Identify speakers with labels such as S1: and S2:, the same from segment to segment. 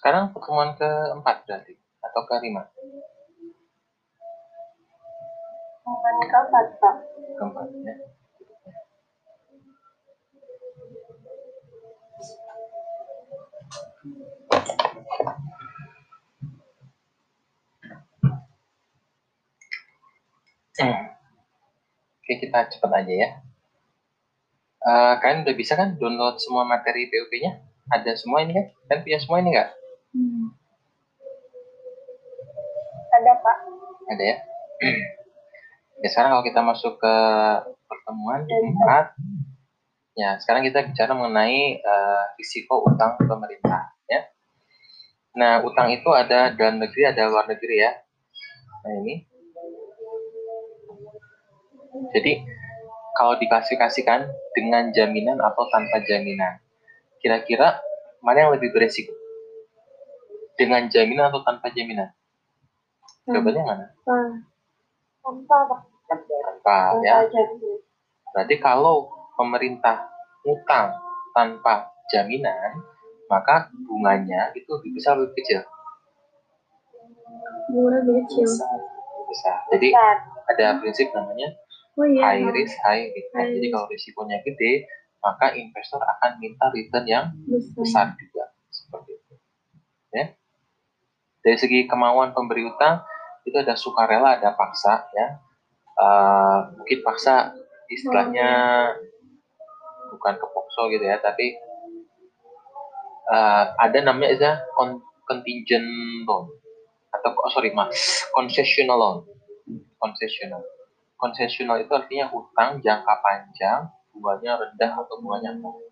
S1: Sekarang pertemuan keempat berarti atau kelima?
S2: Pertemuan keempat, Pak.
S1: Keempat ya. Oke, kita cepat aja ya. Uh, kalian udah bisa kan download semua materi PUP-nya? Ada semua ini kan? Kalian punya semua ini nggak? Hmm.
S2: Ada, Pak.
S1: Ada ya? ya, sekarang kalau kita masuk ke pertemuan keempat, ya sekarang kita bicara mengenai uh, risiko utang pemerintah. Ya. Nah, utang itu ada dalam negeri, ada luar negeri ya. Nah, ini jadi kalau diklasifikasikan dengan jaminan atau tanpa jaminan, kira-kira mana yang lebih beresiko? Dengan jaminan atau tanpa jaminan? Hmm. Jawabannya mana?
S2: Hmm. Tanpa,
S1: Tanpa, ya. Berarti kalau pemerintah utang tanpa jaminan, maka bunganya itu lebih besar lebih kecil.
S2: Bunga lebih kecil.
S1: Bisa. Jadi ada prinsip namanya oh, iya. high risk high return. High Jadi kalau risikonya gede, maka investor akan minta return yang besar, besar juga seperti itu. Ya. Dari segi kemauan pemberi utang itu ada sukarela, ada paksa ya. Uh, mungkin paksa istilahnya oh, bukan kepokso gitu ya, tapi uh, ada namanya itu contingent loan atau oh, sorry mas concessional loan concessional konsesional itu artinya utang jangka panjang, bunganya rendah atau bunganya nol.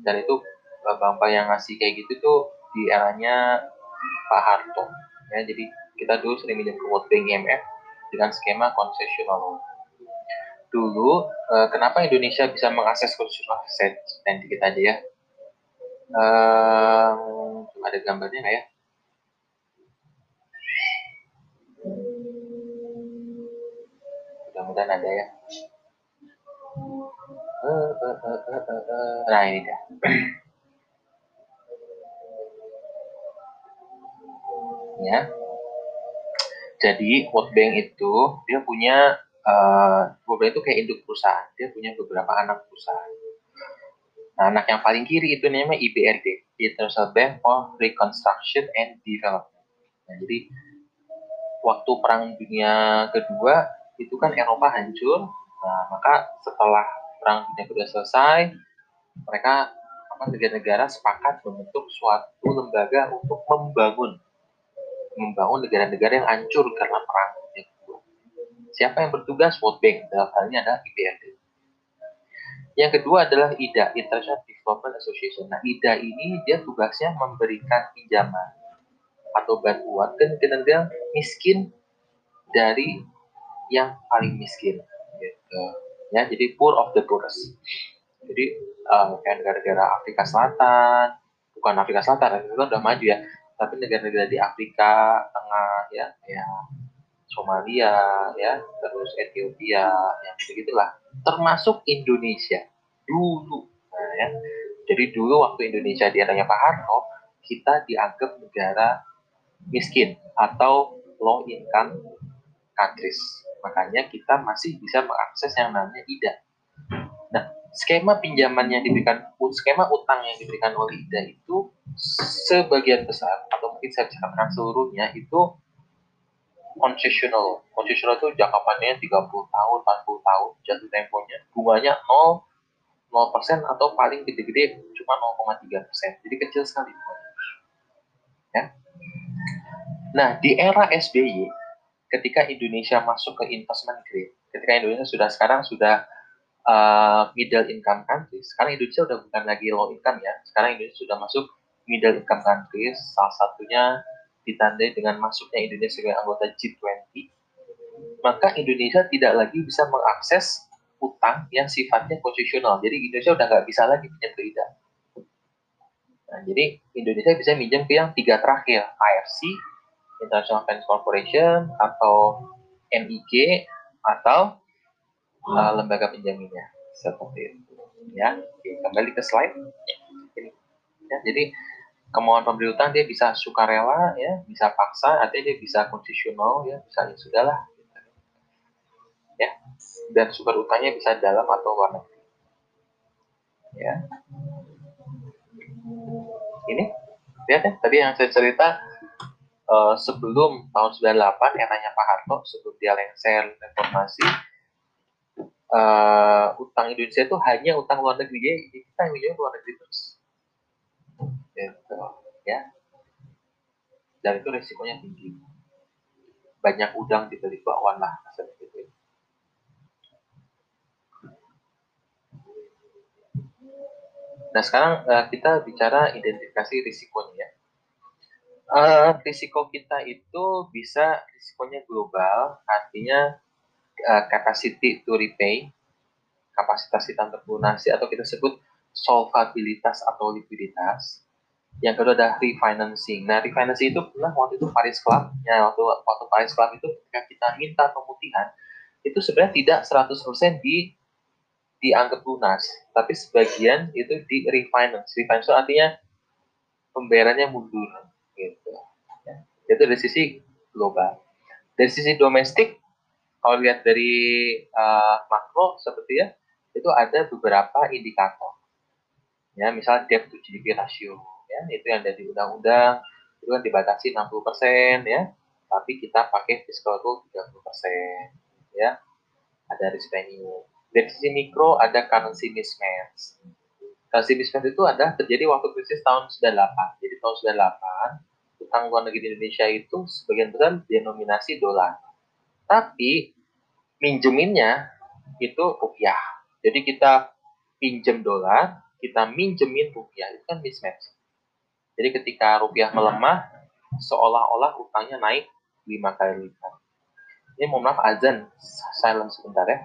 S1: Dan itu Bapak yang ngasih kayak gitu tuh di eranya Pak Harto. Ya, jadi kita dulu sering minjem ke World Bank IMF dengan skema konsesional Dulu, eh, kenapa Indonesia bisa mengakses konsesional aset? Nanti kita aja ya. Eh, ada gambarnya nggak ya? mudah-mudahan ada ya nah ini dia ya. Jadi World Bank itu dia punya uh, World Bank itu kayak induk perusahaan. Dia punya beberapa anak perusahaan. Nah anak yang paling kiri itu namanya IBRD International Bank of Reconstruction and Development. Nah jadi waktu perang dunia kedua itu kan Eropa hancur. Nah, maka setelah perang dunia kedua selesai, mereka negara-negara sepakat membentuk suatu lembaga untuk membangun membangun negara-negara yang hancur karena perang dunia kedua. Siapa yang bertugas? World Bank. Dalam hal ini adalah IBRD. Yang kedua adalah IDA, International Development Association. Nah, IDA ini dia tugasnya memberikan pinjaman atau bantuan ke negara-negara miskin dari yang paling miskin gitu ya jadi poor of the poorest jadi uh, kayak negara-negara Afrika Selatan bukan Afrika Selatan itu udah maju ya tapi negara-negara di Afrika Tengah ya ya Somalia ya terus Ethiopia yang gitu gitulah termasuk Indonesia dulu nah, ya. Jadi dulu waktu Indonesia di eranya Pak Harto kita dianggap negara miskin atau low income countries. Makanya kita masih bisa mengakses yang namanya IDA. Nah, skema pinjaman yang diberikan, skema utang yang diberikan oleh IDA itu sebagian besar, atau mungkin saya katakan seluruhnya itu concessional. Concessional itu jangka panjangnya 30 tahun, 40 tahun, jatuh temponya, bunganya 0, 0% atau paling gede-gede cuma 0,3%. Jadi kecil sekali. Ya. Nah, di era SBY, ketika Indonesia masuk ke investment grade, ketika Indonesia sudah sekarang sudah uh, middle income country, sekarang Indonesia sudah bukan lagi low income ya, sekarang Indonesia sudah masuk middle income countries, salah satunya ditandai dengan masuknya Indonesia sebagai anggota G20, maka Indonesia tidak lagi bisa mengakses utang yang sifatnya konstitusional. Jadi Indonesia udah nggak bisa lagi pinjam ke IDA. Nah, jadi Indonesia bisa minjem ke yang tiga terakhir, IFC, International Finance Corporation atau MIG atau uh, lembaga penjaminnya. Seperti itu. Ya kembali ke slide. Ya, jadi kemauan pemberi utang dia bisa sukarela ya bisa paksa artinya dia bisa konstitusional ya misalnya sudahlah ya dan sumber utangnya bisa dalam atau negeri. Ya. Ini lihat ya tadi yang saya cerita uh, sebelum tahun 98 eranya Pak Harto sebelum dia lengser reformasi uh, utang Indonesia itu hanya utang luar negeri. Ya kita yang luar negeri terus. Gitu ya. Dan itu resikonya tinggi. Banyak udang dibeli bakwan lah seperti itu nah sekarang uh, kita bicara identifikasi risikonya ya. Uh, risiko kita itu bisa risikonya global artinya uh, capacity to repay kapasitas kita untuk lunasi atau kita sebut solvabilitas atau likuiditas yang kedua ada refinancing. Nah, refinancing itu pernah waktu itu Paris Club, ya waktu waktu Paris Club itu ketika kita minta pemutihan, itu sebenarnya tidak 100% di dianggap lunas, tapi sebagian itu di refinance. Refinance artinya pembayarannya mundur, gitu. Ya. Itu dari sisi global. Dari sisi domestik, kalau lihat dari uh, makro seperti ya, itu ada beberapa indikator. Ya, misalnya debt to GDP ratio, ya itu yang dari undang-undang itu kan dibatasi 60 persen ya. Tapi kita pakai fiscal rule 30 persen ya. Ada risk premium dari sisi mikro ada currency mismatch. Currency mismatch itu ada terjadi waktu krisis tahun 98 jadi tahun 98 utang luar negeri Indonesia itu sebagian besar denominasi dolar tapi minjeminnya itu rupiah. Jadi kita pinjem dolar kita minjemin rupiah. Itu kan mismatch. Jadi ketika rupiah melemah, seolah-olah utangnya naik lima kali lipat. Ini mohon maaf azan, silent sebentar ya.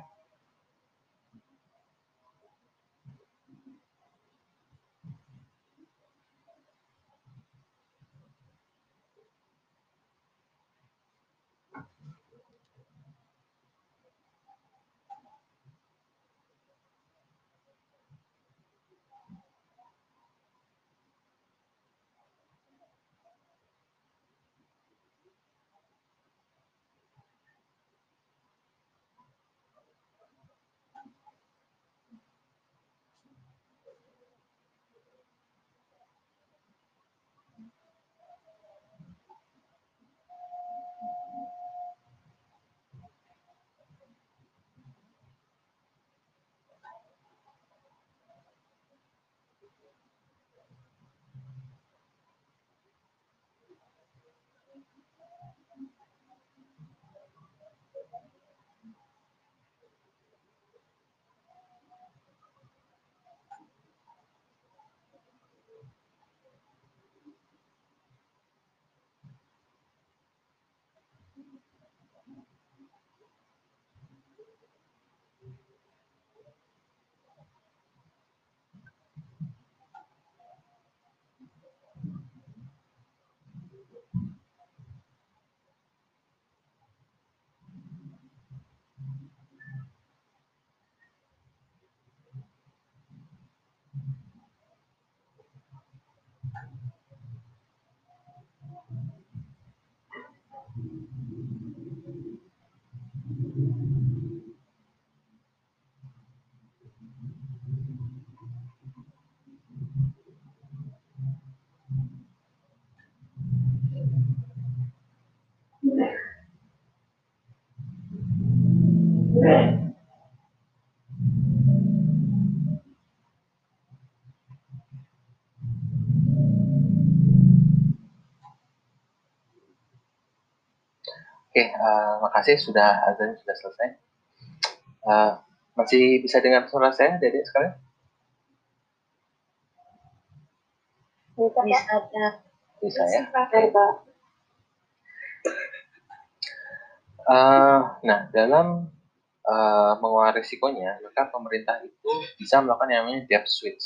S1: Oke, uh, makasih sudah azan sudah selesai. Uh, masih bisa dengar suara saya, Dede sekalian?
S2: Bisa, bisa,
S1: bisa ya. Uh, nah, dalam uh, mengelola risikonya, maka pemerintah itu bisa melakukan yang namanya debt switch.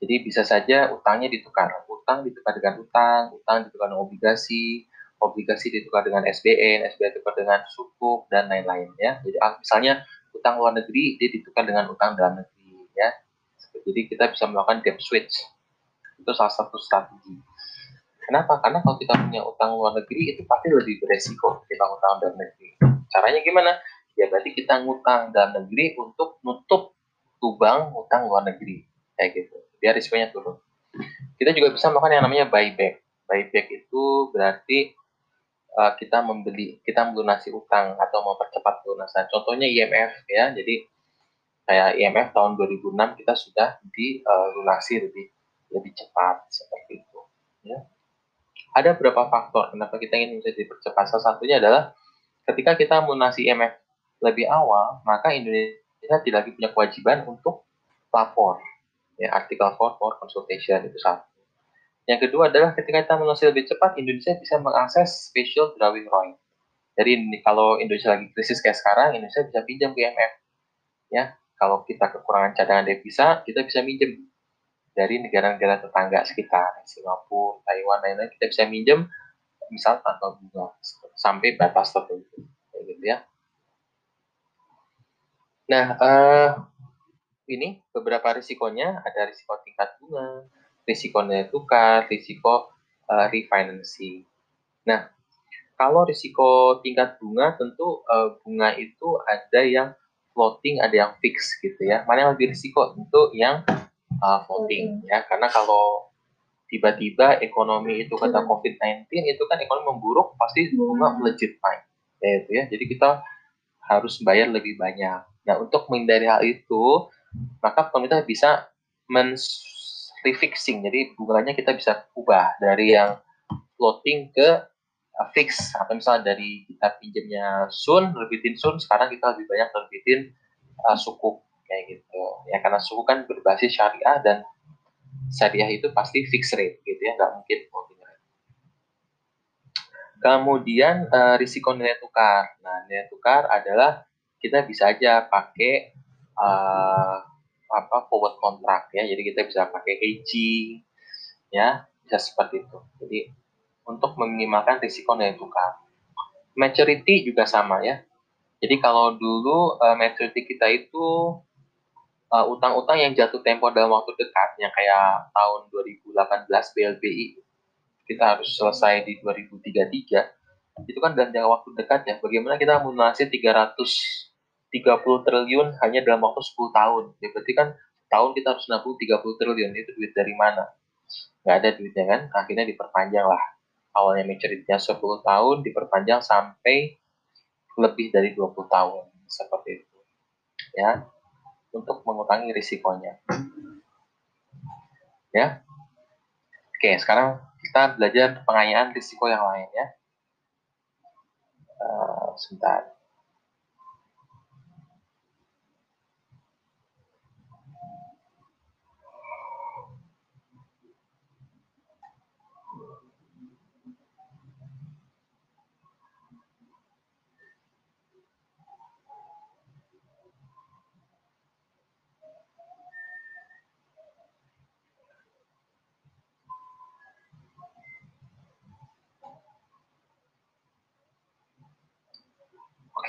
S1: Jadi bisa saja utangnya ditukar, utang ditukar dengan utang, utang ditukar dengan obligasi, obligasi ditukar dengan SBN, SBN ditukar dengan sukuk dan lain-lain ya. Jadi ah, misalnya utang luar negeri dia ditukar dengan utang dalam negeri ya. Jadi kita bisa melakukan debt switch. Itu salah satu strategi. Kenapa? Karena kalau kita punya utang luar negeri itu pasti lebih beresiko kita utang dalam negeri. Caranya gimana? Ya berarti kita ngutang dalam negeri untuk nutup lubang utang luar negeri. Kayak gitu. Biar risikonya turun. Kita juga bisa melakukan yang namanya buyback. Buyback itu berarti uh, kita membeli, kita melunasi utang atau mempercepat pelunasan. Contohnya IMF ya. Jadi kayak IMF tahun 2006 kita sudah dilunasi lebih lebih cepat seperti itu. Ya ada beberapa faktor kenapa kita ingin bisa dipercepat. Salah satunya adalah ketika kita melunasi IMF lebih awal, maka Indonesia tidak lagi punya kewajiban untuk lapor. Ya, artikel for, for consultation itu satu. Yang kedua adalah ketika kita melunasi lebih cepat, Indonesia bisa mengakses special drawing right. Jadi kalau Indonesia lagi krisis kayak sekarang, Indonesia bisa pinjam ke IMF. Ya, kalau kita kekurangan cadangan devisa, kita bisa minjem dari negara-negara tetangga sekitar Singapura, Taiwan, lain-lain kita bisa minjem misal tanpa bunga sampai batas tertentu gitu ya. Nah, uh, ini beberapa risikonya ada risiko tingkat bunga, risiko nilai tukar, risiko uh, refinancing. Nah, kalau risiko tingkat bunga tentu uh, bunga itu ada yang floating, ada yang fix gitu ya. Mana yang lebih risiko? Tentu yang uh, voting ya karena kalau tiba-tiba ekonomi itu kata COVID-19 itu kan ekonomi memburuk pasti bunga melejit naik ya itu ya jadi kita harus bayar lebih banyak nah untuk menghindari hal itu maka pemerintah bisa men refixing jadi bunganya kita bisa ubah dari yang floating ke uh, fix. Atau misalnya dari kita pinjamnya sun terbitin sun sekarang kita lebih banyak terbitin uh, sukuk kayak gitu. Ya karena suku kan berbasis syariah dan syariah itu pasti fixed rate gitu ya. Nggak mungkin floating rate. Kemudian uh, risiko nilai tukar. Nah nilai tukar adalah kita bisa aja pakai uh, apa forward contract ya. Jadi kita bisa pakai hedging ya bisa seperti itu. Jadi untuk meminimalkan risiko nilai tukar maturity juga sama ya. Jadi kalau dulu uh, maturity kita itu uh, utang-utang yang jatuh tempo dalam waktu dekat yang kayak tahun 2018 BLBI kita harus selesai di 2033 itu kan dalam jangka waktu dekat ya. Bagaimana kita melunasi 330 triliun hanya dalam waktu 10 tahun ya berarti kan tahun kita harus nabung 30 triliun itu duit dari mana nggak ada duitnya kan akhirnya diperpanjang lah awalnya maturity-nya 10 tahun diperpanjang sampai lebih dari 20 tahun seperti itu ya untuk mengurangi risikonya. Ya. Oke, sekarang kita belajar pengayaan risiko yang lain ya. Uh, sebentar.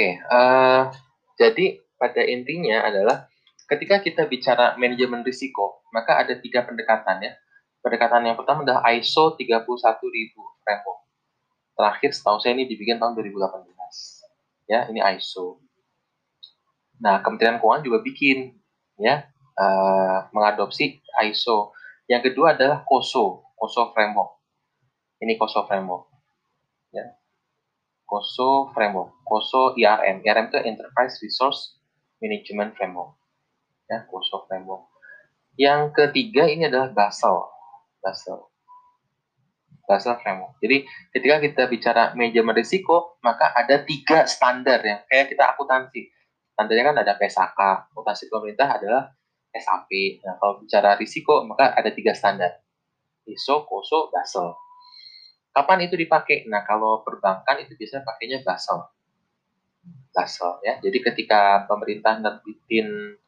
S1: Oke, uh, jadi pada intinya adalah ketika kita bicara manajemen risiko, maka ada tiga pendekatan ya. Pendekatan yang pertama adalah ISO 31000 framework. Terakhir setahu saya ini dibikin tahun 2018. Ya, ini ISO. Nah, Kementerian Keuangan juga bikin ya uh, mengadopsi ISO. Yang kedua adalah COSO, COSO framework. Ini COSO framework. Ya. COSO Framework, COSO IRM. IRM itu Enterprise Resource Management Framework. Ya, COSO Framework. Yang ketiga ini adalah Basel. Basel. Basel Framework. Jadi ketika kita bicara manajemen risiko, maka ada tiga standar yang kayak kita akuntansi. Standarnya kan ada PSAK, akuntansi pemerintah adalah SAP. Nah, kalau bicara risiko, maka ada tiga standar. ISO, COSO, Basel. Kapan itu dipakai? Nah, kalau perbankan itu biasanya pakainya Basel. Basel ya. Jadi ketika pemerintah nerbitin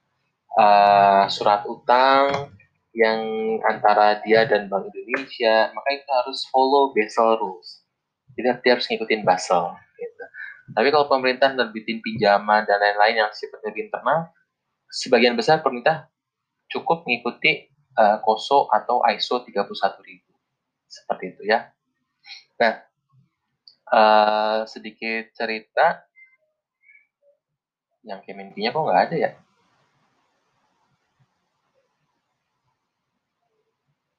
S1: uh, surat utang yang antara dia dan Bank Indonesia, maka itu harus follow Basel rules. Jadi dia harus ngikutin Basel. Gitu. Tapi kalau pemerintah nerbitin pinjaman dan lain-lain yang sifatnya internal, sebagian besar pemerintah cukup mengikuti uh, KOSO atau ISO 31000. Seperti itu ya. Nah, uh, sedikit cerita yang Kemenkinya kok nggak ada ya?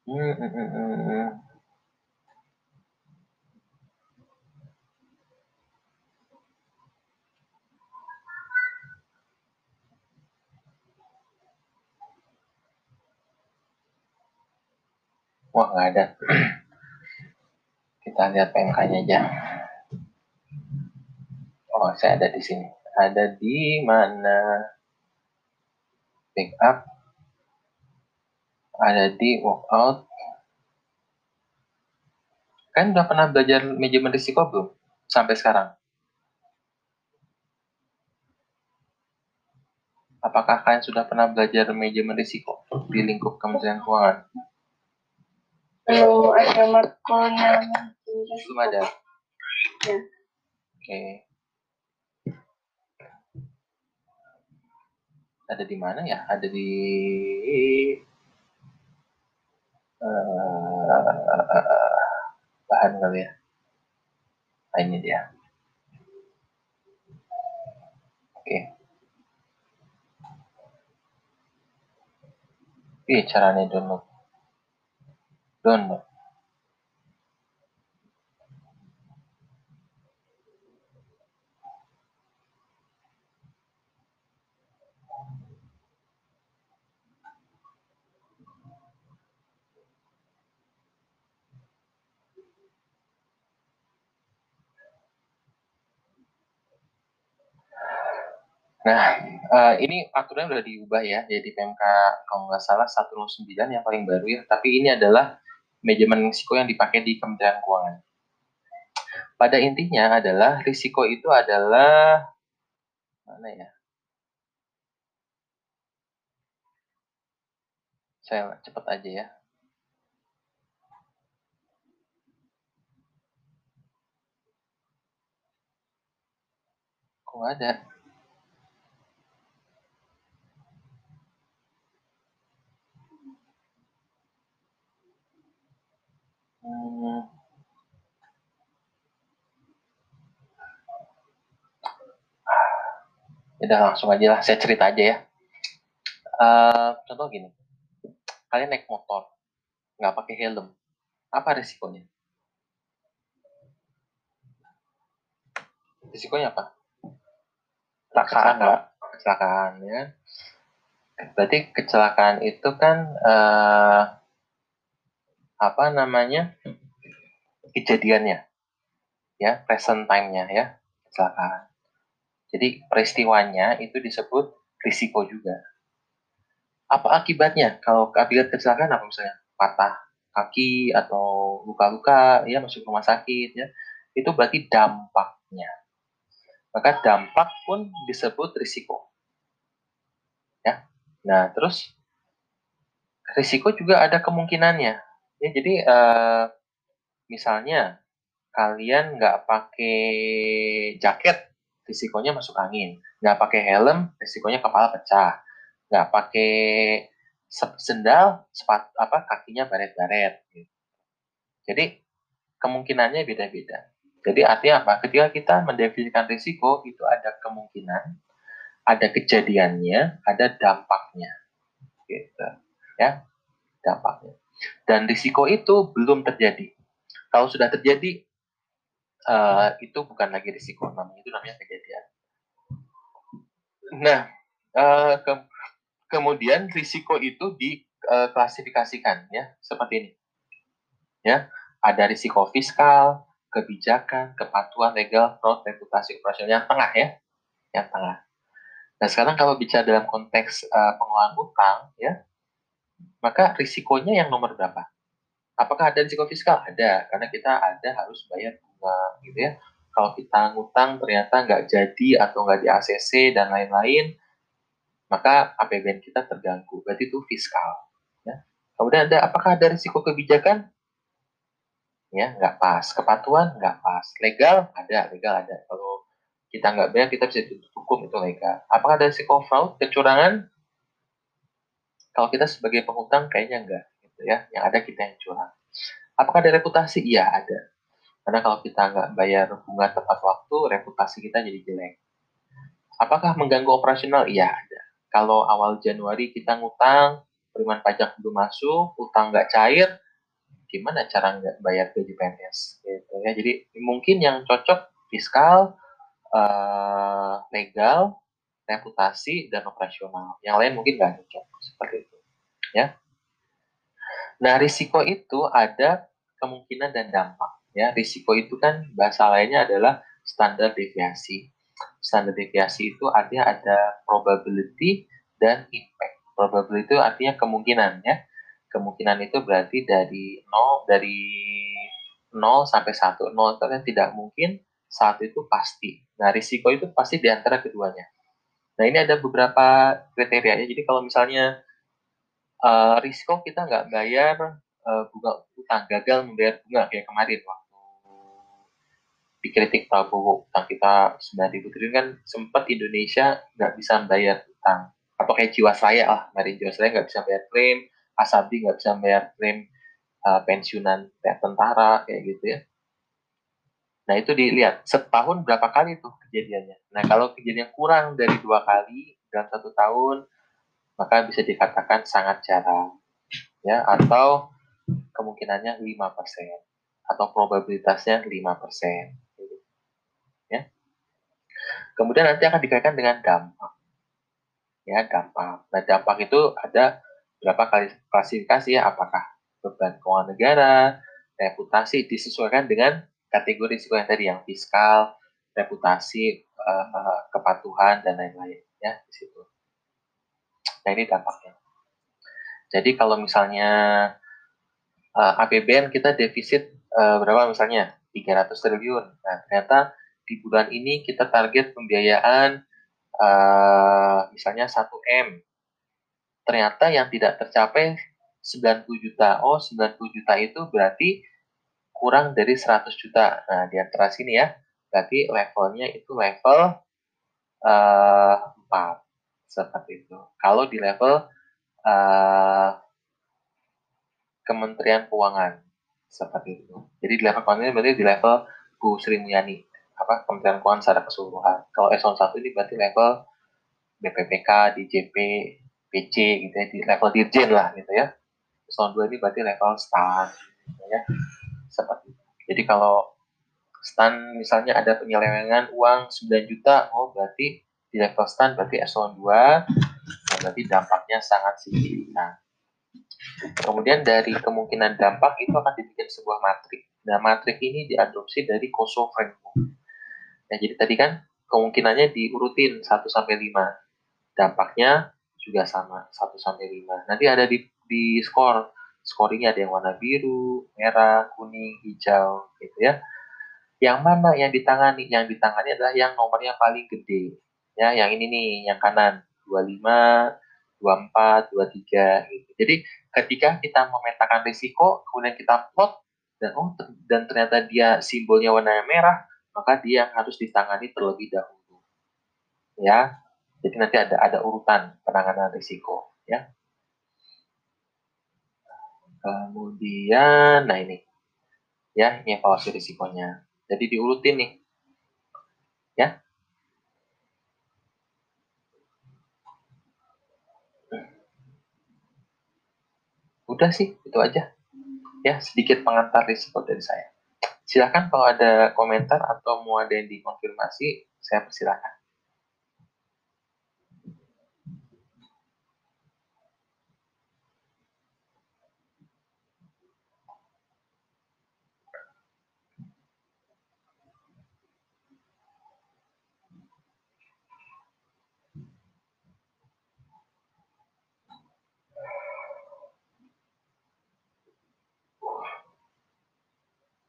S1: Hmm, hmm, hmm. hmm. Wah, nggak ada. Kita lihat PMK-nya aja. Oh, saya ada di sini. Ada di mana? Backup. Ada di workout. Kan udah pernah belajar manajemen risiko belum? Sampai sekarang? Apakah kalian sudah pernah belajar manajemen risiko di lingkup Kementerian Keuangan?
S2: Belum ada matkulnya.
S1: Belum ada.
S2: Ya.
S1: Oke. Ada di mana ya? Ada di uh, bahan kali ya. Nah, ini dia. Oke. Ini caranya download download Nah, uh, ini aturannya udah diubah ya, jadi PMK kalau nggak salah 109 yang paling baru ya, tapi ini adalah manajemen risiko yang dipakai di Kementerian Keuangan. Pada intinya adalah risiko itu adalah mana ya? Saya cepat aja ya. Kok ada? Udah langsung aja lah, saya cerita aja ya. Uh, contoh gini, kalian naik motor, nggak pakai helm, apa resikonya? Risikonya apa? Kecelakaan, kecelakaan ya. Berarti kecelakaan itu kan uh, apa namanya kejadiannya ya present time-nya ya kecelakaan. Jadi peristiwanya itu disebut risiko juga. Apa akibatnya? Kalau akibat kecelakaan apa misalnya? Patah kaki atau luka-luka ya masuk rumah sakit ya itu berarti dampaknya. Maka dampak pun disebut risiko. Ya nah terus risiko juga ada kemungkinannya Ya, jadi uh, misalnya kalian nggak pakai jaket, risikonya masuk angin. Nggak pakai helm, risikonya kepala pecah. Nggak pakai sendal, sepat apa kakinya baret-baret. Gitu. Jadi kemungkinannya beda-beda. Jadi artinya apa? Ketika kita mendefinisikan risiko itu ada kemungkinan, ada kejadiannya, ada dampaknya, gitu, ya, dampaknya. Dan risiko itu belum terjadi. Kalau sudah terjadi, uh, itu bukan lagi risiko, namanya itu namanya kejadian. Nah, uh, ke kemudian risiko itu diklasifikasikan ya seperti ini. Ya, ada risiko fiskal, kebijakan, kepatuhan legal, fraud, reputasi operasional yang tengah ya, yang tengah. Nah sekarang kalau bicara dalam konteks uh, pengelolaan utang ya, maka risikonya yang nomor berapa? Apakah ada risiko fiskal? Ada, karena kita ada harus bayar bunga, gitu ya. Kalau kita ngutang ternyata nggak jadi atau nggak di ACC dan lain-lain, maka APBN kita terganggu. Berarti itu fiskal. Ya. Kemudian ada, apakah ada risiko kebijakan? Ya, nggak pas. Kepatuhan nggak pas. Legal ada, legal ada. Kalau kita nggak bayar, kita bisa ditutup hukum itu legal. Apakah ada risiko fraud, kecurangan? Kalau kita sebagai penghutang kayaknya enggak, gitu ya. Yang ada kita yang curang. Apakah ada reputasi? Iya ada. Karena kalau kita nggak bayar bunga tepat waktu, reputasi kita jadi jelek. Apakah mengganggu operasional? Iya ada. Kalau awal Januari kita ngutang, penerimaan pajak belum masuk, utang nggak cair, gimana cara nggak bayar gaji PNS? Gitu ya. Jadi mungkin yang cocok fiskal, uh, legal, reputasi, dan operasional. Yang lain mungkin nggak cocok seperti itu. Ya. Nah, risiko itu ada kemungkinan dan dampak. Ya, risiko itu kan bahasa lainnya adalah standar deviasi. Standar deviasi itu artinya ada probability dan impact. Probability itu artinya kemungkinan ya. Kemungkinan itu berarti dari 0 dari 0 sampai 1. 0 itu kan tidak mungkin, 1 itu pasti. Nah, risiko itu pasti di antara keduanya. Nah, ini ada beberapa kriterianya. Jadi kalau misalnya uh, risiko kita nggak bayar uh, bunga utang gagal membayar bunga kayak kemarin waktu dikritik Prabowo utang kita 9 ribu triliun kan sempat Indonesia nggak bisa bayar utang atau kayak Jiwasraya lah kemarin Jiwasraya nggak bisa bayar klaim Asabi nggak bisa bayar klaim uh, pensiunan tentara kayak gitu ya Nah itu dilihat setahun berapa kali tuh kejadiannya. Nah kalau kejadian kurang dari dua kali dalam satu tahun maka bisa dikatakan sangat jarang ya atau kemungkinannya 5% atau probabilitasnya 5%. Ya. Kemudian nanti akan dikaitkan dengan dampak. Ya, dampak. Nah, dampak itu ada berapa kali klasifikasi ya, apakah beban keuangan negara, reputasi disesuaikan dengan kategori risiko yang tadi yang fiskal, reputasi, uh, kepatuhan dan lain-lain ya di situ. Nah ini dampaknya. Jadi kalau misalnya uh, eh, APBN kita defisit uh, berapa misalnya 300 triliun. Nah ternyata di bulan ini kita target pembiayaan uh, misalnya 1 m. Ternyata yang tidak tercapai 90 juta. Oh 90 juta itu berarti kurang dari 100 juta. Nah di antara sini ya berarti levelnya itu level uh, 4 seperti itu. Kalau di level uh, Kementerian Keuangan seperti itu. Jadi di level Kementerian berarti di level Bu Sri Mulyani apa Kementerian Keuangan secara keseluruhan. Kalau eselon 1 ini berarti level BPPK, DJP, PC gitu ya, di level dirjen lah gitu ya. Eselon 2 ini berarti level stan gitu ya. Jadi kalau stan misalnya ada penyelewengan uang 9 juta, oh berarti di level stand berarti eselon 2 nah berarti dampaknya sangat signifikan kemudian dari kemungkinan dampak itu akan dibikin sebuah matrik. Nah matrik ini diadopsi dari Kosovo framework nah jadi tadi kan kemungkinannya diurutin 1 sampai 5 dampaknya juga sama 1 sampai 5 nanti ada di, di skor scoringnya ada yang warna biru, merah, kuning, hijau gitu ya. Yang mana yang ditangani? Yang ditangani adalah yang nomornya paling gede ya. Yang ini nih yang kanan 25 24 23 gitu. Jadi ketika kita memetakan risiko kemudian kita plot dan oh dan ternyata dia simbolnya warna merah maka dia harus ditangani terlebih dahulu ya. Jadi nanti ada ada urutan penanganan risiko ya kemudian nah ini. Ya ini evaluasi risikonya. Jadi diurutin nih. Ya. Udah sih itu aja. Ya sedikit pengantar risiko dari saya. Silahkan kalau ada komentar atau mau ada yang dikonfirmasi saya persilahkan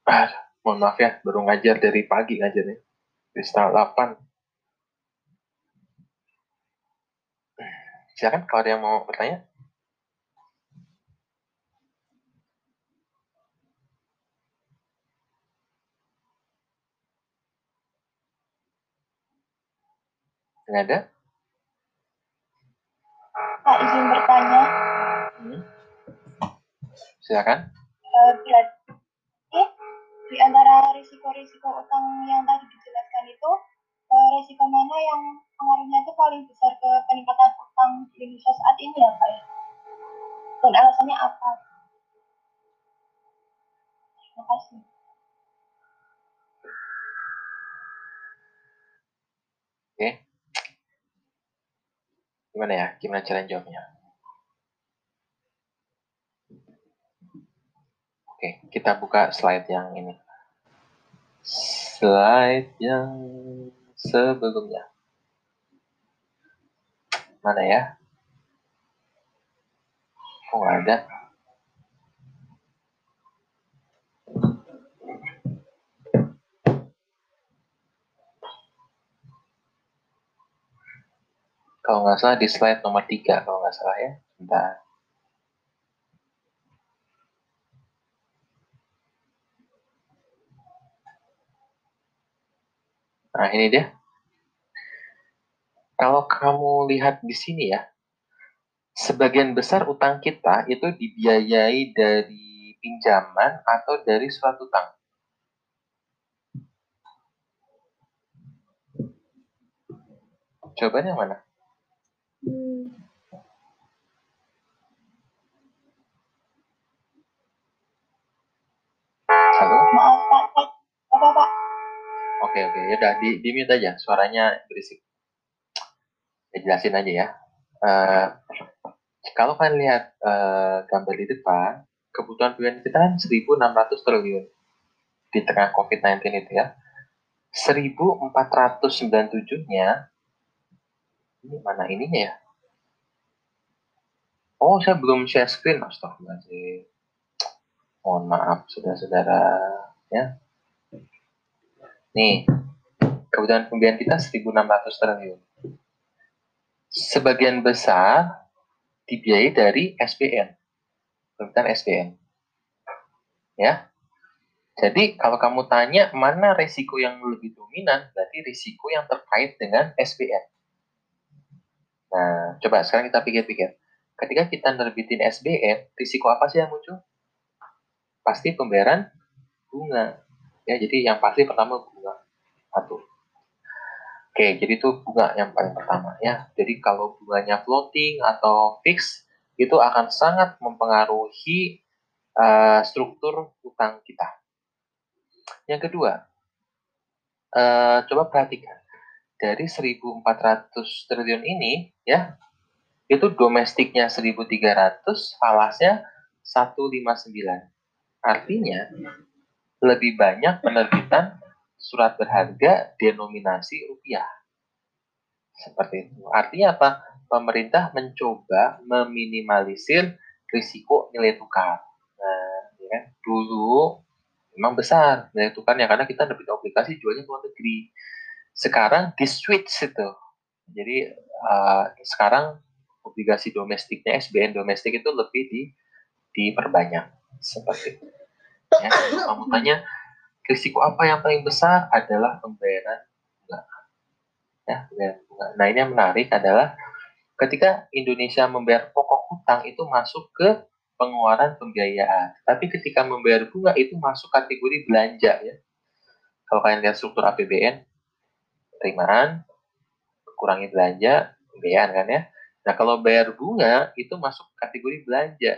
S1: Ah, mohon maaf ya, baru ngajar dari pagi ngajarnya. Di setengah 8. Silakan kalau ada yang mau bertanya. Tidak ada?
S2: Pak, izin bertanya.
S1: Silakan.
S2: Uh, di antara risiko-risiko utang yang tadi dijelaskan itu, uh, risiko mana yang pengaruhnya itu paling besar ke peningkatan utang di Indonesia saat ini ya Pak ya? Dan alasannya apa? Terima kasih.
S1: Oke. Gimana ya? Gimana cara jawabnya? Oke, kita buka slide yang ini. Slide yang sebelumnya. Mana ya? Oh, ada. Kalau nggak salah di slide nomor 3 kalau nggak salah ya. Bentar. Nah, ini dia. Kalau kamu lihat di sini ya, sebagian besar utang kita itu dibiayai dari pinjaman atau dari suatu utang. Coba yang mana? Halo?
S2: Maaf Pak, Pak. apa Pak?
S1: Oke, oke. Ya udah di, di mute aja. Suaranya berisik. Ya, jelasin aja ya. Uh, kalau kalian lihat uh, gambar di depan, kebutuhan bulanan kita kan 1.600 triliun di tengah COVID-19 itu ya. 1.497-nya ini mana ininya ya? Oh, saya belum share screen, astagfirullahaladzim. Mohon maaf, saudara-saudara. Ya. Nih, kebutuhan pembiayaan kita 1.600 triliun. Sebagian besar dibiayai dari SBN. Permintaan SBN. Ya. Jadi, kalau kamu tanya mana risiko yang lebih dominan, berarti risiko yang terkait dengan SBN. Nah, coba sekarang kita pikir-pikir ketika kita nerbitin SBN, risiko apa sih yang muncul? Pasti pembayaran bunga. Ya, jadi yang pasti pertama bunga. Satu. Oke, jadi itu bunga yang paling pertama ya. Jadi kalau bunganya floating atau fix itu akan sangat mempengaruhi uh, struktur utang kita. Yang kedua, uh, coba perhatikan dari 1.400 triliun ini ya itu domestiknya 1.300, falasnya 159. Artinya, lebih banyak penerbitan surat berharga denominasi rupiah. Seperti itu. Artinya apa? Pemerintah mencoba meminimalisir risiko nilai tukar. Nah, ya, kan? dulu memang besar nilai tukarnya karena kita nerbit obligasi jualnya luar negeri. Sekarang di switch itu. Jadi uh, sekarang obligasi domestiknya SBN domestik itu lebih di diperbanyak seperti itu. Ya, kamu risiko apa yang paling besar adalah pembayaran bunga. Ya, bunga. Nah ini yang menarik adalah ketika Indonesia membayar pokok hutang itu masuk ke pengeluaran pembiayaan. Tapi ketika membayar bunga itu masuk kategori belanja ya. Kalau kalian lihat struktur APBN, penerimaan, kurangi belanja, pembiayaan kan ya. Nah, kalau bayar bunga itu masuk kategori belanja.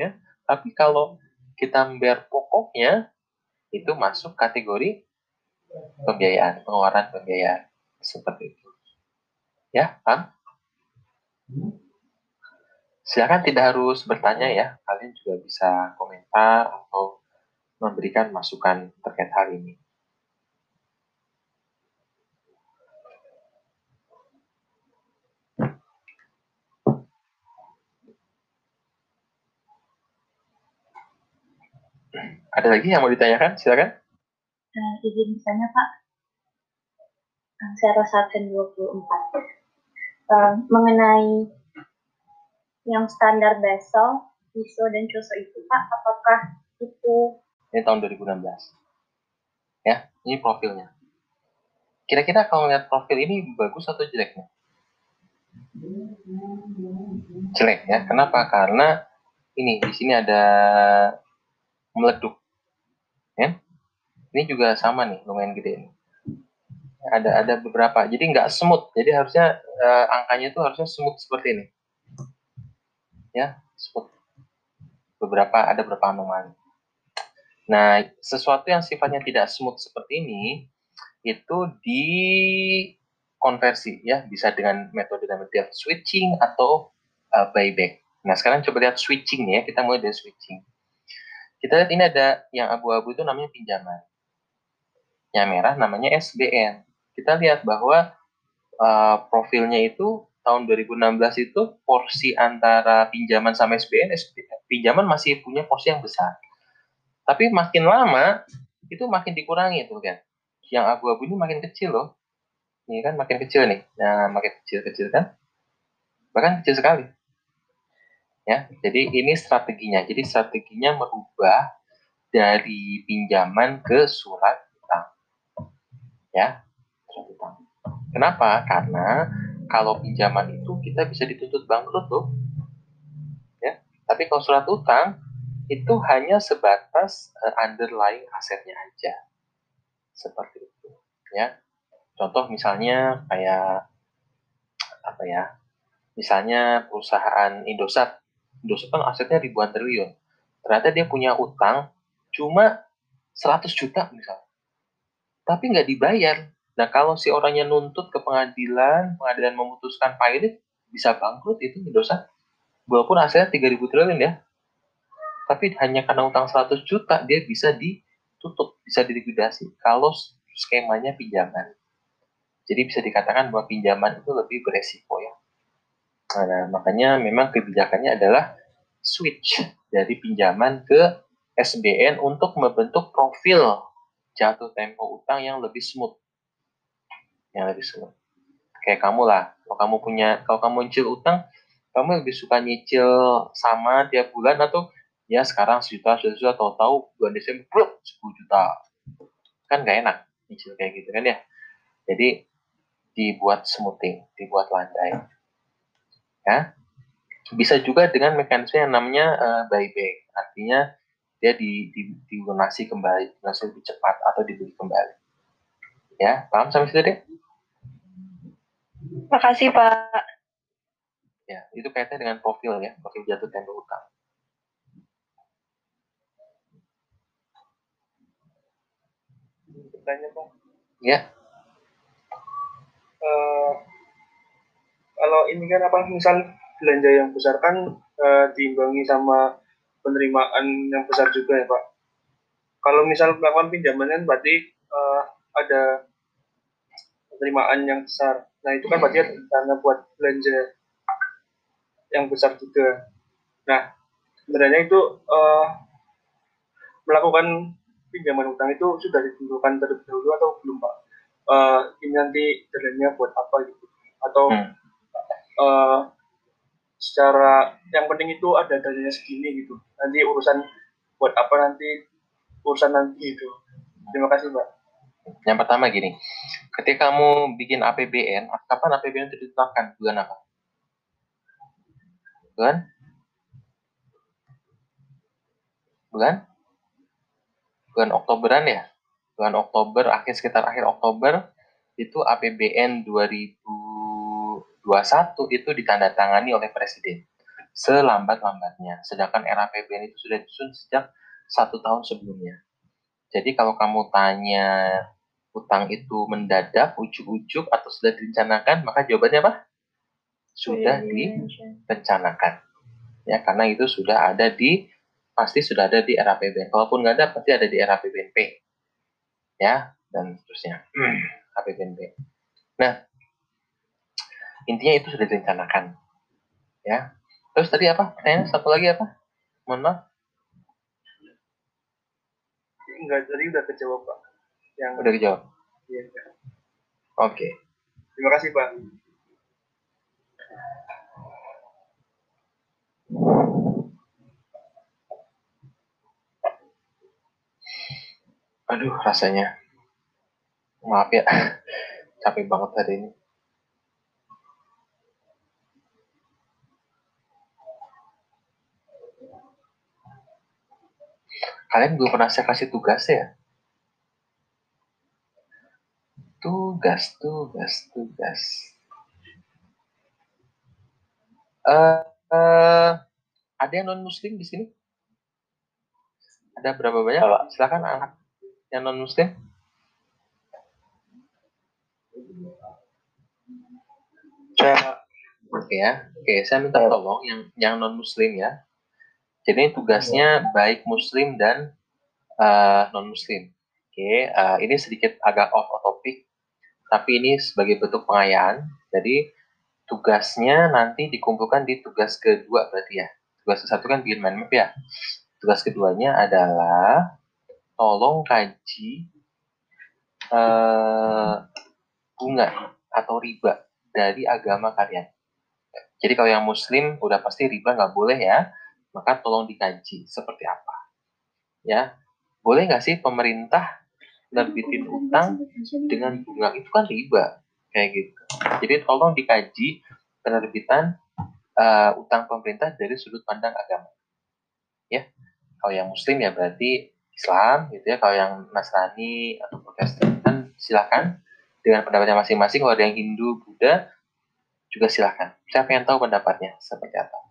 S1: Ya. Tapi kalau kita membayar pokoknya itu masuk kategori pembiayaan, pengeluaran pembiayaan. Seperti itu. Ya, Kang? Silakan tidak harus bertanya ya. Kalian juga bisa komentar atau memberikan masukan terkait hal ini. Ada lagi yang mau ditanyakan? Silakan.
S2: Uh, izin misalnya Pak. Saya Rosalken 24. Uh, mengenai yang standar Basel, ISO dan COSO itu Pak, apakah itu
S1: ini tahun 2016. Ya, ini profilnya. Kira-kira kalau lihat profil ini bagus atau jeleknya? Jelek ya. Kenapa? Karena ini di sini ada meleduk ya? Ini juga sama nih lumayan gede ini ada ada beberapa. Jadi nggak smooth. Jadi harusnya uh, angkanya itu harusnya smooth seperti ini. Ya smooth. Beberapa ada beberapa anomali. Nah sesuatu yang sifatnya tidak smooth seperti ini itu di konversi ya. Bisa dengan metode namanya switching atau uh, buyback. Nah sekarang coba lihat switching ya. Kita mulai dari switching kita lihat ini ada yang abu-abu itu namanya pinjaman yang merah namanya SBN kita lihat bahwa uh, profilnya itu tahun 2016 itu porsi antara pinjaman sama SBN, pinjaman masih punya porsi yang besar. Tapi makin lama itu makin dikurangi tuh kan. Yang abu-abu ini makin kecil loh. Ini kan makin kecil nih. Nah, makin kecil-kecil kan. Bahkan kecil sekali. Ya, jadi ini strateginya. Jadi strateginya merubah dari pinjaman ke surat utang. Ya, Kenapa? Karena kalau pinjaman itu kita bisa dituntut bangkrut tuh. Ya. Tapi kalau surat utang itu hanya sebatas uh, underlying asetnya aja. Seperti itu, ya. Contoh misalnya kayak apa ya? Misalnya perusahaan Indosat. Indosat kan asetnya ribuan triliun. Ternyata dia punya utang cuma 100 juta misalnya. Tapi nggak dibayar Nah, kalau si orangnya nuntut ke pengadilan, pengadilan memutuskan pilot, bisa bangkrut itu dosa. Walaupun hasilnya 3000 triliun ya. Tapi hanya karena utang 100 juta, dia bisa ditutup, bisa dilikuidasi. Kalau skemanya pinjaman. Jadi bisa dikatakan bahwa pinjaman itu lebih beresiko ya. Nah, makanya memang kebijakannya adalah switch dari pinjaman ke SBN untuk membentuk profil jatuh tempo utang yang lebih smooth. Yang lebih suka kayak kamu lah. Kalau kamu punya kalau kamu nyicil utang kamu lebih suka nyicil sama tiap bulan atau ya sekarang sejuta sejuta tahu-tahu bulan Desember bro, 10 juta. Kan gak enak nyicil kayak gitu kan ya. Jadi dibuat smoothing dibuat landai ya bisa juga dengan mekanisme yang namanya uh, buyback artinya dia di, di, dilunasi kembali dilunasi lebih cepat atau dibeli kembali ya paham sampai situ deh
S2: Makasih, Pak.
S1: Ya, itu kaitannya dengan profil ya, profil jatuh tempo utang.
S3: Tanya, Pak.
S1: Ya.
S3: Uh, kalau ini kan apa, misal belanja yang besar kan uh, diimbangi sama penerimaan yang besar juga ya, Pak. Kalau misal melakukan pinjaman kan berarti uh, ada penerimaan yang besar. Nah itu kan berarti rencana buat belanja yang besar juga. Nah sebenarnya itu uh, melakukan pinjaman utang itu sudah ditentukan terlebih dahulu atau belum pak? Uh, ini nanti deadline buat apa gitu? Atau hmm. Uh, secara yang penting itu ada dananya segini gitu. Nanti urusan buat apa nanti urusan nanti itu. Terima kasih mbak.
S1: Yang pertama gini, ketika kamu bikin APBN, kapan APBN itu ditetapkan? Bulan apa? Bulan? Bulan? Bulan Oktoberan ya? Bulan Oktober, akhir sekitar akhir Oktober, itu APBN 2021 itu ditandatangani oleh Presiden selambat-lambatnya. Sedangkan RAPBN itu sudah disusun sejak satu tahun sebelumnya. Jadi kalau kamu tanya utang itu mendadak, ujuk-ujuk atau sudah direncanakan, maka jawabannya apa? Sudah direncanakan. Ya, karena itu sudah ada di pasti sudah ada di RAPBN. Kalaupun nggak ada, pasti ada di RAPBNP. Ya, dan seterusnya. Hmm, RAPBNP. Nah, intinya itu sudah direncanakan. Ya. Terus tadi apa? Pertanyaan satu lagi apa? Mohon maaf
S3: enggak tadi udah kejawab pak
S1: yang udah kejawab
S3: iya
S1: oke okay.
S3: terima kasih pak
S1: aduh rasanya maaf ya capek banget hari ini Kalian belum pernah saya kasih tugas ya? Tugas, tugas, tugas. Uh, uh, ada yang non muslim di sini? Ada berapa banyak? Pak? Silakan anak yang non muslim. Saya Oke ya, oke saya minta tolong yang yang non muslim ya. Jadi tugasnya baik muslim dan uh, eh, non muslim. Oke, uh, ini sedikit agak off topic, tapi ini sebagai bentuk pengayaan. Jadi tugasnya nanti dikumpulkan di tugas kedua berarti ya. Tugas satu kan bikin mind map ya. Tugas keduanya adalah tolong kaji uh, bunga atau riba dari agama kalian. Jadi kalau yang muslim udah pasti riba nggak boleh ya, maka tolong dikaji seperti apa. Ya, boleh nggak sih pemerintah nerbitin utang dengan bunga itu kan riba kayak gitu. Jadi tolong dikaji penerbitan uh, utang pemerintah dari sudut pandang agama. Ya, kalau yang muslim ya berarti Islam gitu ya. Kalau yang Nasrani atau Protestan silakan dengan pendapatnya masing-masing. Kalau ada yang Hindu, Buddha juga silahkan. Saya pengen tahu pendapatnya seperti apa.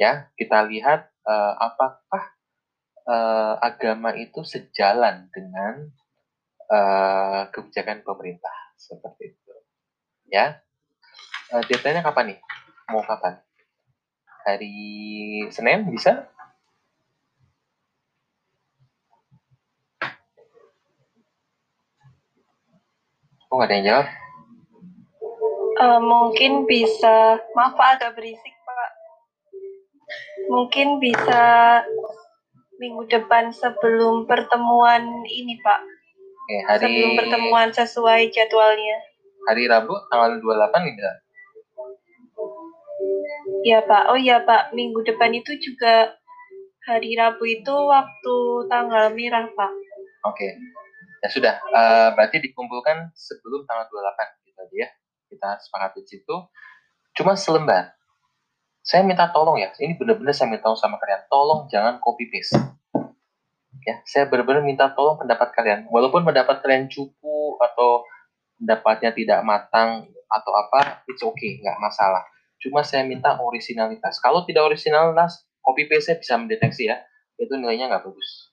S1: Ya, kita lihat uh, apakah uh, agama itu sejalan dengan uh, kebijakan pemerintah seperti itu. Ya, uh, deadline kapan nih? Mau kapan? Hari Senin bisa? Oh, ada yang jawab?
S4: Uh, mungkin bisa, maaf agak berisik. Mungkin bisa minggu depan sebelum pertemuan ini Pak.
S1: Oke, hari...
S4: Sebelum pertemuan sesuai jadwalnya.
S1: Hari Rabu tanggal 28 tidak?
S4: Iya Pak, oh iya Pak, minggu depan itu juga hari Rabu itu waktu tanggal merah Pak.
S1: Oke, ya sudah, uh, berarti dikumpulkan sebelum tanggal 28 gitu aja ya kita sepakat di situ cuma selembar saya minta tolong ya ini benar-benar saya minta tolong sama kalian. Tolong jangan copy paste. Ya saya benar-benar minta tolong pendapat kalian. Walaupun pendapat kalian cupu atau pendapatnya tidak matang atau apa it's okay nggak masalah. Cuma saya minta originalitas. Kalau tidak originalitas copy paste bisa mendeteksi ya. Itu nilainya nggak bagus.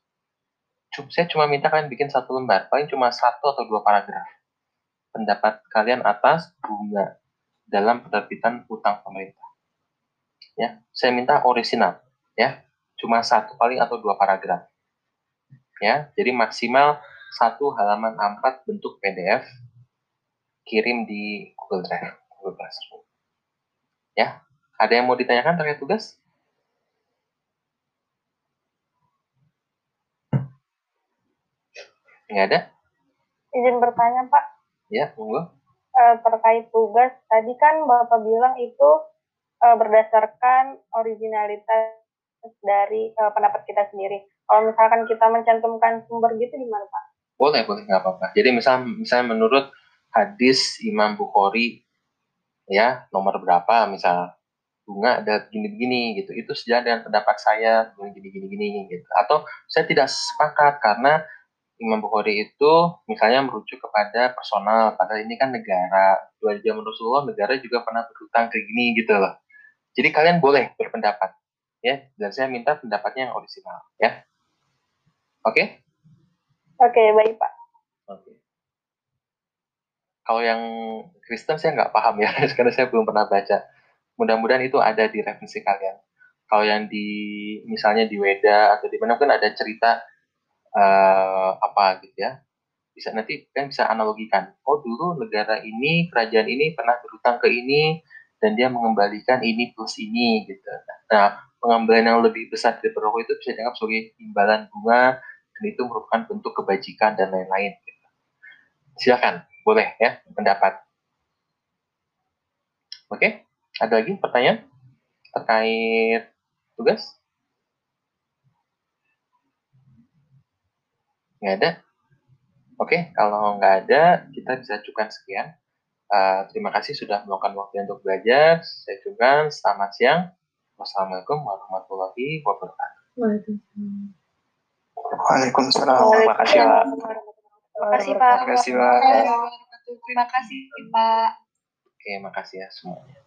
S1: Saya cuma minta kalian bikin satu lembar. Paling cuma satu atau dua paragraf. Pendapat kalian atas bunga dalam penerbitan utang pemerintah. Ya, saya minta original, ya, cuma satu paling atau dua paragraf. Ya, jadi maksimal satu halaman A4 bentuk PDF kirim di Google Drive, Google Classroom. Ya, ada yang mau ditanyakan terkait tugas? Nggak ada?
S5: Izin bertanya, Pak.
S1: Ya, monggo.
S5: Uh, terkait tugas, tadi kan Bapak bilang itu uh, berdasarkan originalitas dari uh, pendapat kita sendiri. Kalau misalkan kita mencantumkan sumber gitu gimana Pak?
S1: Boleh, boleh, nggak apa-apa. Jadi misal, misalnya menurut hadis Imam Bukhari, ya nomor berapa misal bunga ada gini-gini gitu, itu sejalan dengan pendapat saya gini-gini-gini gitu. Atau saya tidak sepakat karena Imam Bukhari itu misalnya merujuk kepada personal, padahal ini kan negara. Dua zaman Rasulullah negara juga pernah berhutang kayak gini gitu loh. Jadi kalian boleh berpendapat ya, dan saya minta pendapatnya yang original ya. Oke? Okay?
S5: Oke, okay, baik Pak.
S1: Oke. Okay. Kalau yang Kristen saya nggak paham ya, karena saya belum pernah baca. Mudah-mudahan itu ada di referensi kalian. Kalau yang di misalnya di Weda atau di mana kan ada cerita uh, apa gitu ya bisa nanti kan bisa analogikan oh dulu negara ini kerajaan ini pernah berhutang ke ini dan dia mengembalikan ini plus ini gitu nah pengembalian yang lebih besar dari rokok itu bisa dianggap sebagai imbalan bunga dan itu merupakan bentuk kebajikan dan lain-lain gitu. silakan boleh ya pendapat oke ada lagi pertanyaan terkait tugas Nggak ada? Oke, kalau nggak ada, kita bisa cukup sekian. Uh, terima kasih sudah meluangkan waktu untuk belajar. Saya cukup. Selamat siang. Wassalamualaikum warahmatullahi wabarakatuh. Waalaikumsalam.
S6: Waalaikumsalam. Terima kasih, Pak.
S2: Terima kasih, Pak.
S6: Terima kasih, Pak.
S4: Terima kasih, Pak.
S1: Oke, makasih ya semuanya.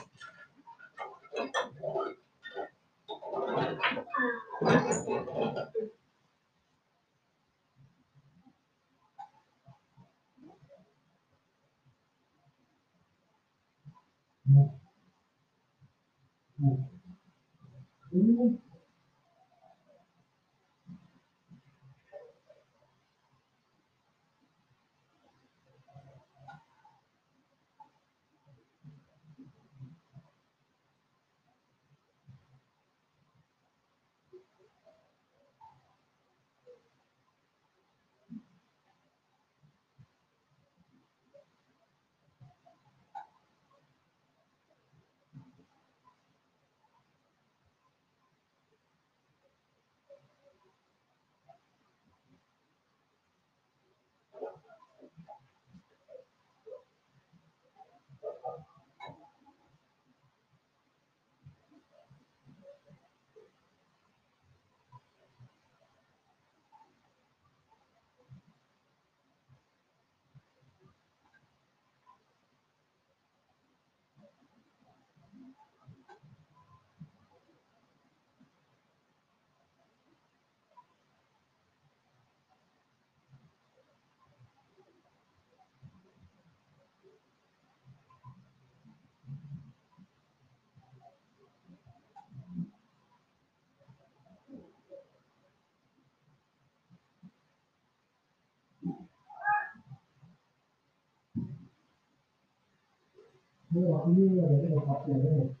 S1: 저희가 금융위원회를 갖고.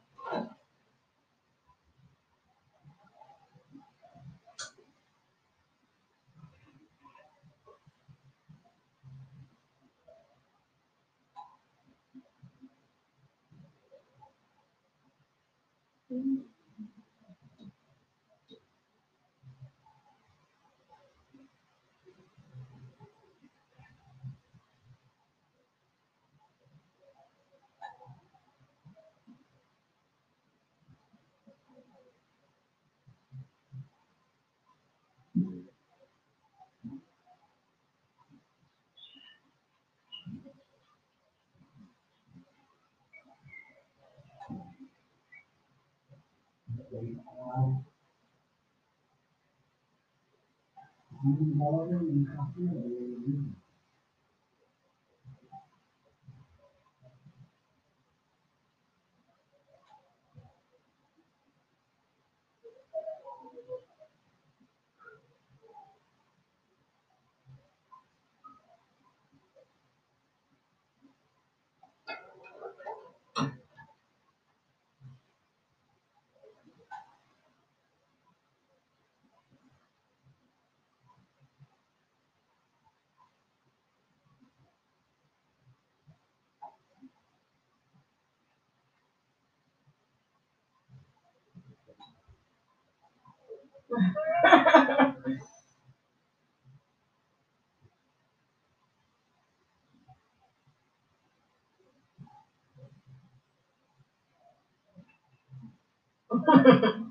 S2: Thank you. Ha ha ha.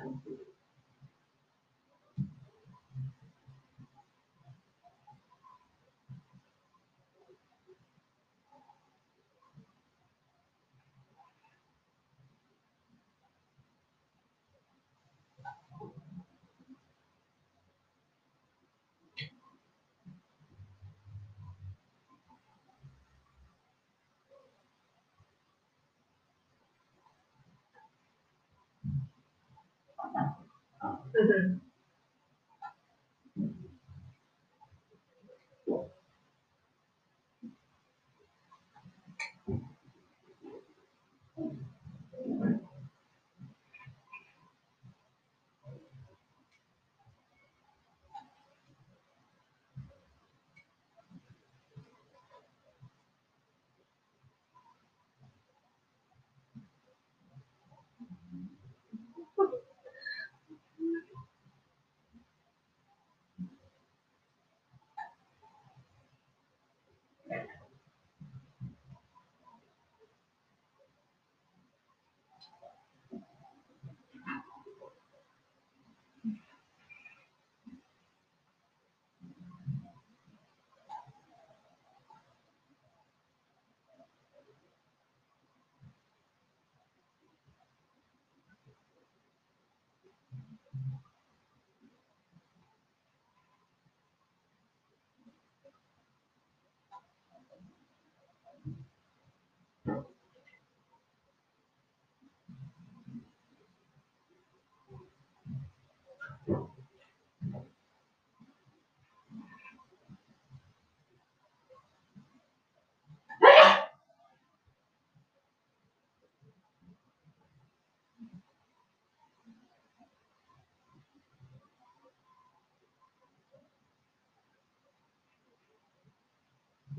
S2: question. Mm-hmm.